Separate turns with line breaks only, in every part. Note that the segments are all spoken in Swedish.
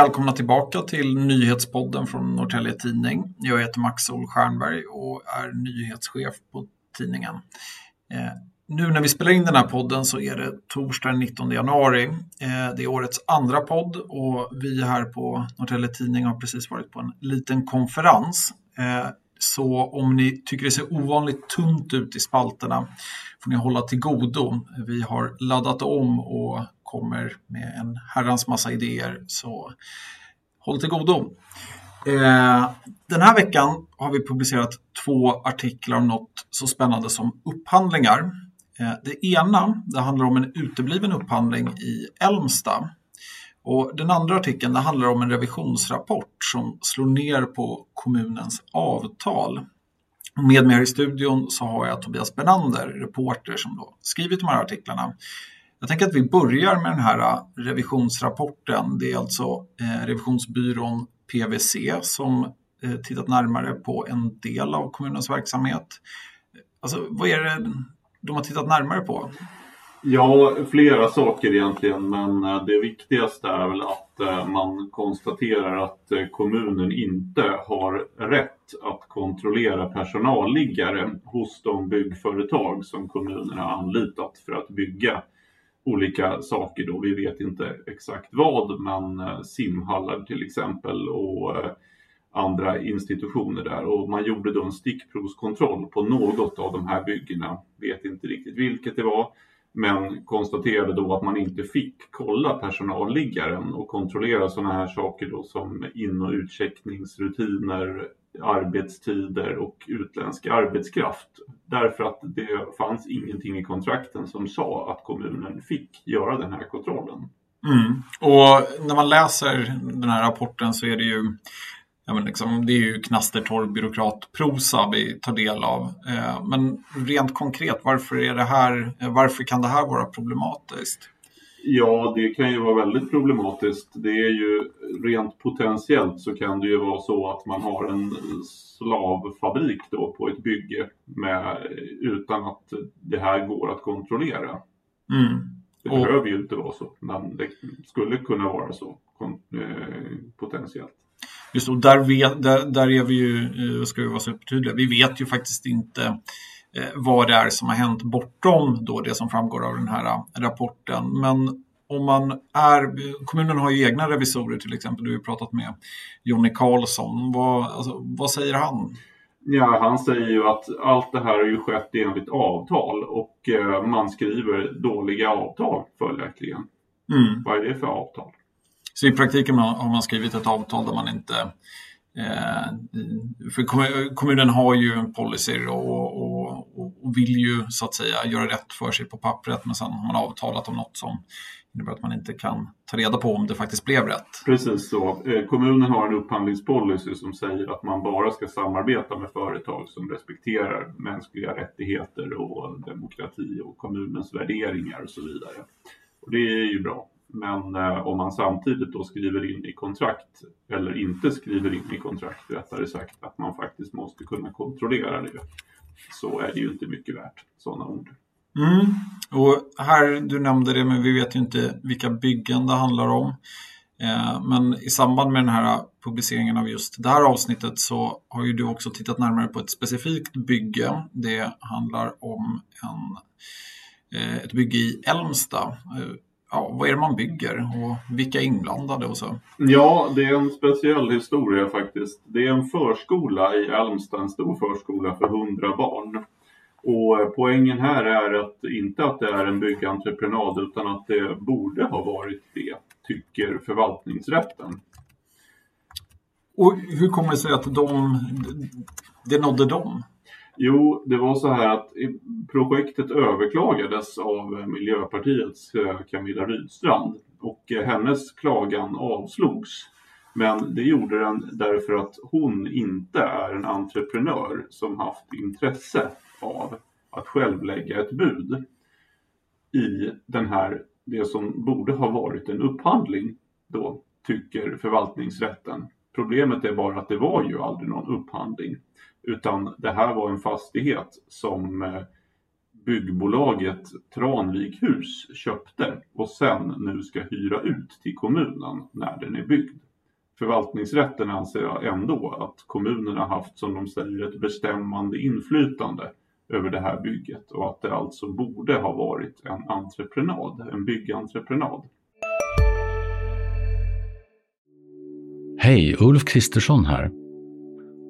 Välkomna tillbaka till nyhetspodden från Norrtelje Tidning. Jag heter Max Ol Stjernberg och är nyhetschef på tidningen. Eh, nu när vi spelar in den här podden så är det torsdag den 19 januari. Eh, det är årets andra podd och vi här på Norrtelje Tidning har precis varit på en liten konferens. Eh, så om ni tycker det ser ovanligt tunt ut i spalterna får ni hålla till godo. Vi har laddat om och kommer med en herrans massa idéer. Så håll till godo. Eh, den här veckan har vi publicerat två artiklar om något så spännande som upphandlingar. Eh, det ena det handlar om en utebliven upphandling i Elmstad. Och den andra artikeln det handlar om en revisionsrapport som slår ner på kommunens avtal. Med mig här i studion så har jag Tobias Benander, reporter som då skrivit de här artiklarna. Jag tänker att vi börjar med den här äh, revisionsrapporten. Det är alltså äh, revisionsbyrån PWC som äh, tittat närmare på en del av kommunens verksamhet. Alltså, vad är det de har tittat närmare på?
Ja, flera saker egentligen, men det viktigaste är väl att man konstaterar att kommunen inte har rätt att kontrollera personalliggare hos de byggföretag som kommunen har anlitat för att bygga olika saker då. Vi vet inte exakt vad, men eh, simhallar till exempel och eh, andra institutioner där och man gjorde då en stickprovskontroll på något av de här byggena. Vet inte riktigt vilket det var, men konstaterade då att man inte fick kolla personalliggaren och kontrollera sådana här saker då som in och utcheckningsrutiner, arbetstider och utländsk arbetskraft. Därför att det fanns ingenting i kontrakten som sa att kommunen fick göra den här kontrollen.
Mm. Och när man läser den här rapporten så är det ju ja, men liksom, det är ju knastertorr byråkratprosa vi tar del av. Eh, men rent konkret, varför, är det här, eh, varför kan det här vara problematiskt?
Ja, det kan ju vara väldigt problematiskt. Det är ju rent potentiellt så kan det ju vara så att man har en slavfabrik då på ett bygge med, utan att det här går att kontrollera. Mm. Det och... behöver ju inte vara så, men det skulle kunna vara så eh, potentiellt.
Just och där, vet, där, där är vi ju, eh, ska vi vara supertydliga, vi vet ju faktiskt inte vad det är som har hänt bortom då det som framgår av den här eh, rapporten. Men om man är, kommunen har ju egna revisorer till exempel, du har ju pratat med Jonny Karlsson. Vad, alltså, vad säger han?
Ja, han säger ju att allt det här har ju skett enligt avtal och man skriver dåliga avtal följaktligen. Mm. Vad är det för avtal?
Så i praktiken har man skrivit ett avtal där man inte... Eh, för kommunen har ju en policy och, och, och, vill ju så att säga göra rätt för sig på pappret men sen har man avtalat om något som innebär att man inte kan ta reda på om det faktiskt blev rätt.
Precis så. Eh, kommunen har en upphandlingspolicy som säger att man bara ska samarbeta med företag som respekterar mänskliga rättigheter och demokrati och kommunens värderingar och så vidare. Och det är ju bra. Men eh, om man samtidigt då skriver in i kontrakt, eller inte skriver in i kontrakt rättare sagt, att man faktiskt måste kunna kontrollera det, så är det ju inte mycket värt, sådana ord.
Mm. Och här, du nämnde det, men vi vet ju inte vilka byggen det handlar om. Eh, men i samband med den här publiceringen av just det här avsnittet så har ju du också tittat närmare på ett specifikt bygge. Det handlar om en, eh, ett bygge i Älmsta eh, ja, vad är det man bygger och vilka är inblandade och så?
Ja, det är en speciell historia faktiskt. Det är en förskola i Älmsta, en stor förskola för 100 barn. Och poängen här är att inte att det är en byggentreprenad utan att det borde ha varit det, tycker förvaltningsrätten.
Och hur kommer det sig att de, det nådde dem?
Jo, det var så här att projektet överklagades av Miljöpartiets eh, Camilla Rydstrand och eh, hennes klagan avslogs. Men det gjorde den därför att hon inte är en entreprenör som haft intresse av att själv lägga ett bud i den här, det som borde ha varit en upphandling då, tycker förvaltningsrätten. Problemet är bara att det var ju aldrig någon upphandling. Utan det här var en fastighet som eh, byggbolaget Tranvikhus köpte och sen nu ska hyra ut till kommunen när den är byggd. Förvaltningsrätten anser jag ändå att kommunerna haft, som de säger, ett bestämmande inflytande över det här bygget och att det alltså borde ha varit en entreprenad, en byggentreprenad.
Hej, Ulf Kristersson här.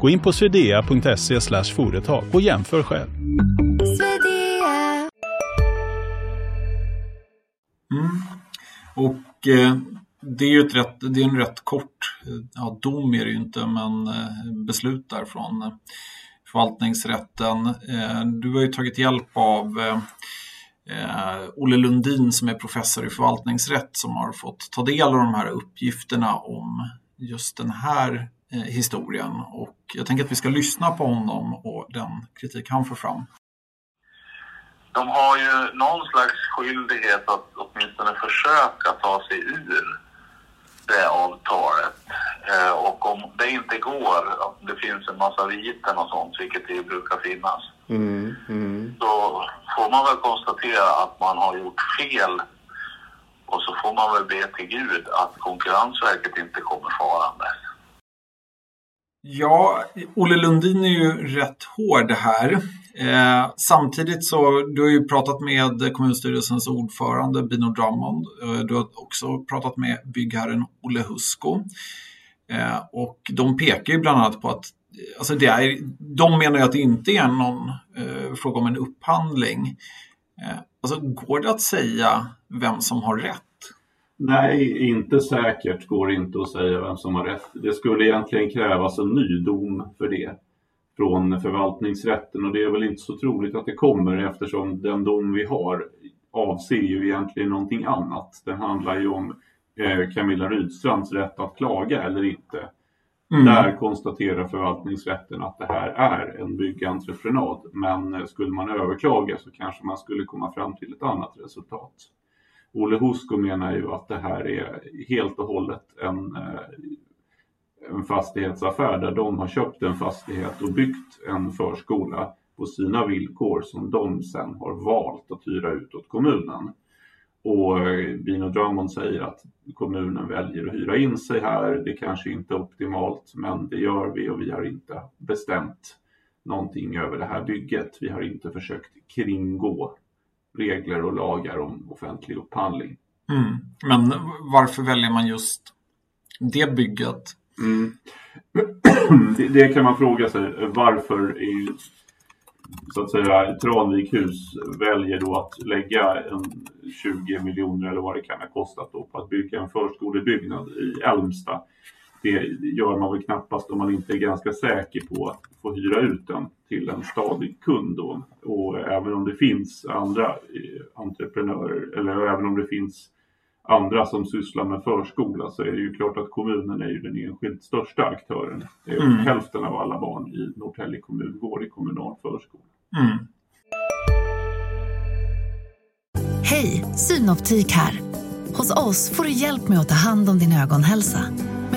Gå in på swedea.se företag och jämför själv.
Mm. Och eh, det är ju ett rätt, det är en rätt kort, ja dom är det ju inte, men eh, beslut där från eh, förvaltningsrätten. Eh, du har ju tagit hjälp av eh, eh, Olle Lundin som är professor i förvaltningsrätt som har fått ta del av de här uppgifterna om just den här historien. Och jag tänker att vi ska lyssna på honom och den kritik han får fram.
De har ju någon slags skyldighet att åtminstone försöka ta sig ur det avtalet. Eh, och om det inte går, om det finns en massa viten och sånt, vilket det brukar finnas, mm, mm. då får man väl konstatera att man har gjort fel och så får man väl be till Gud att Konkurrensverket inte kommer farandes.
Ja, Olle Lundin är ju rätt hård här. Eh, samtidigt så, du har ju pratat med kommunstyrelsens ordförande Bino Drummond. Eh, du har också pratat med byggherren Olle Husko. Eh, och de pekar ju bland annat på att alltså det är, de menar ju att det inte är någon eh, fråga om en upphandling. Eh, alltså går det att säga vem som har rätt?
Nej, inte säkert går inte att säga vem som har rätt. Det skulle egentligen krävas en ny dom för det från förvaltningsrätten och det är väl inte så troligt att det kommer eftersom den dom vi har avser ju egentligen någonting annat. Den handlar ju om eh, Camilla Rydstrands rätt att klaga eller inte. Mm. Där konstaterar förvaltningsrätten att det här är en byggentreprenad men eh, skulle man överklaga så kanske man skulle komma fram till ett annat resultat. Olle Husko menar ju att det här är helt och hållet en, eh, en fastighetsaffär där de har köpt en fastighet och byggt en förskola på sina villkor som de sen har valt att hyra ut åt kommunen. Och eh, Bino Drummond säger att kommunen väljer att hyra in sig här. Det kanske inte är optimalt, men det gör vi och vi har inte bestämt någonting över det här bygget. Vi har inte försökt kringgå regler och lagar om offentlig upphandling.
Mm. Men varför väljer man just det bygget? Mm.
Det, det, kan man fråga sig. Varför är så att säga Tranvikhus väljer då att lägga en 20 miljoner eller vad det kan ha kostat då på att bygga en förskolebyggnad i Älmsta. Det gör man väl knappast om man inte är ganska säker på att få hyra ut den till en stadig kund då. Och även om det finns andra eh, entreprenörer eller även om det finns andra som sysslar med förskola så är det ju klart att kommunen är ju den enskilt största aktören. Mm. Hälften av alla barn i Norrtälje kommun går i kommunal förskola. Mm.
Hej, Synoptik här. Hos oss får du hjälp med att ta hand om din ögonhälsa.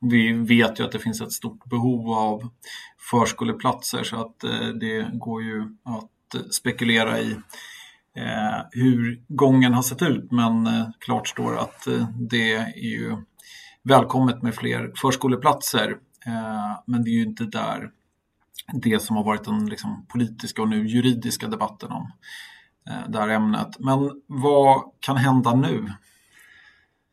Vi vet ju att det finns ett stort behov av förskoleplatser så att eh, det går ju att spekulera i eh, hur gången har sett ut men eh, klart står att det är ju välkommet med fler förskoleplatser men det är ju inte där det som har varit den liksom, politiska och nu juridiska debatten om det här ämnet. Men vad kan hända nu?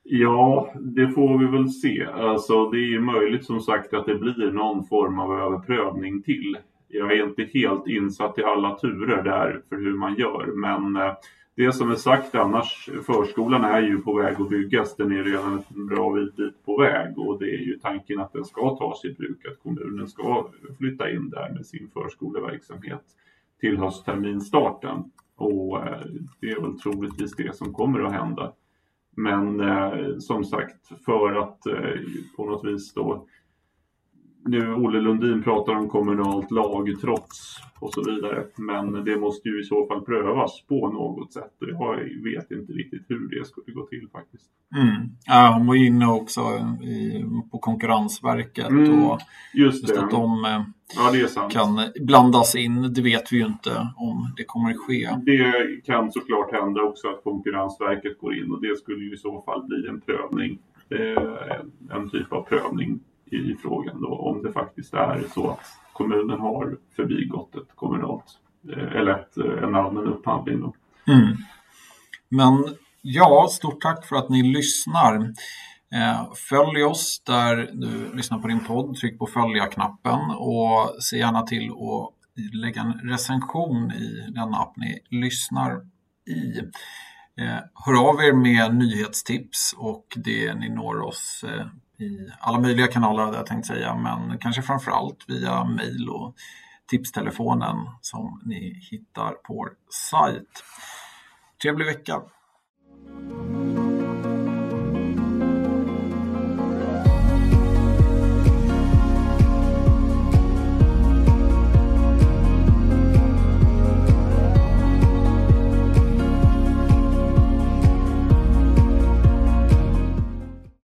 Ja, det får vi väl se. Alltså, det är möjligt som sagt att det blir någon form av överprövning till. Jag är inte helt insatt i alla turer där för hur man gör, men eh, det som är sagt annars, förskolan är ju på väg att byggas. Den är redan en bra bit på väg och det är ju tanken att den ska tas i bruk, att kommunen ska flytta in där med sin förskoleverksamhet till höstterminstarten. Och eh, det är väl troligtvis det som kommer att hända. Men eh, som sagt, för att eh, på något vis då nu Olle Lundin pratar om kommunalt lagtrots och så vidare. Men det måste ju i så fall prövas på något sätt. Och jag vet inte riktigt hur det skulle gå till faktiskt.
Mm. Ja, hon var inne också i, på Konkurrensverket
Mm,
och
Just
just
det.
att de eh,
Ja, det är sant.
kan blandas in. Det vet vi ju inte om det kommer att ske.
Det kan såklart hända också att Konkurrensverket går in och det skulle ju i så fall bli en prövning. Eh, en typ av prövning i, frågan då om det faktiskt är så att kommunen har förbigått ett kommunalt eh, eller ett, eh, en allmän upphandling.
Mm. Men ja, stort tack för att ni lyssnar. Eh, följ oss där du lyssnar på din podd. Tryck på följa-knappen och se gärna till att lägga en recension i den app ni lyssnar i. Eh, hör av er med nyhetstips och det ni når oss eh, i alla möjliga kanaler hade jag tänkt säga, men kanske framför allt via mejl och tipstelefonen som ni hittar på vår sajt. Trevlig vecka!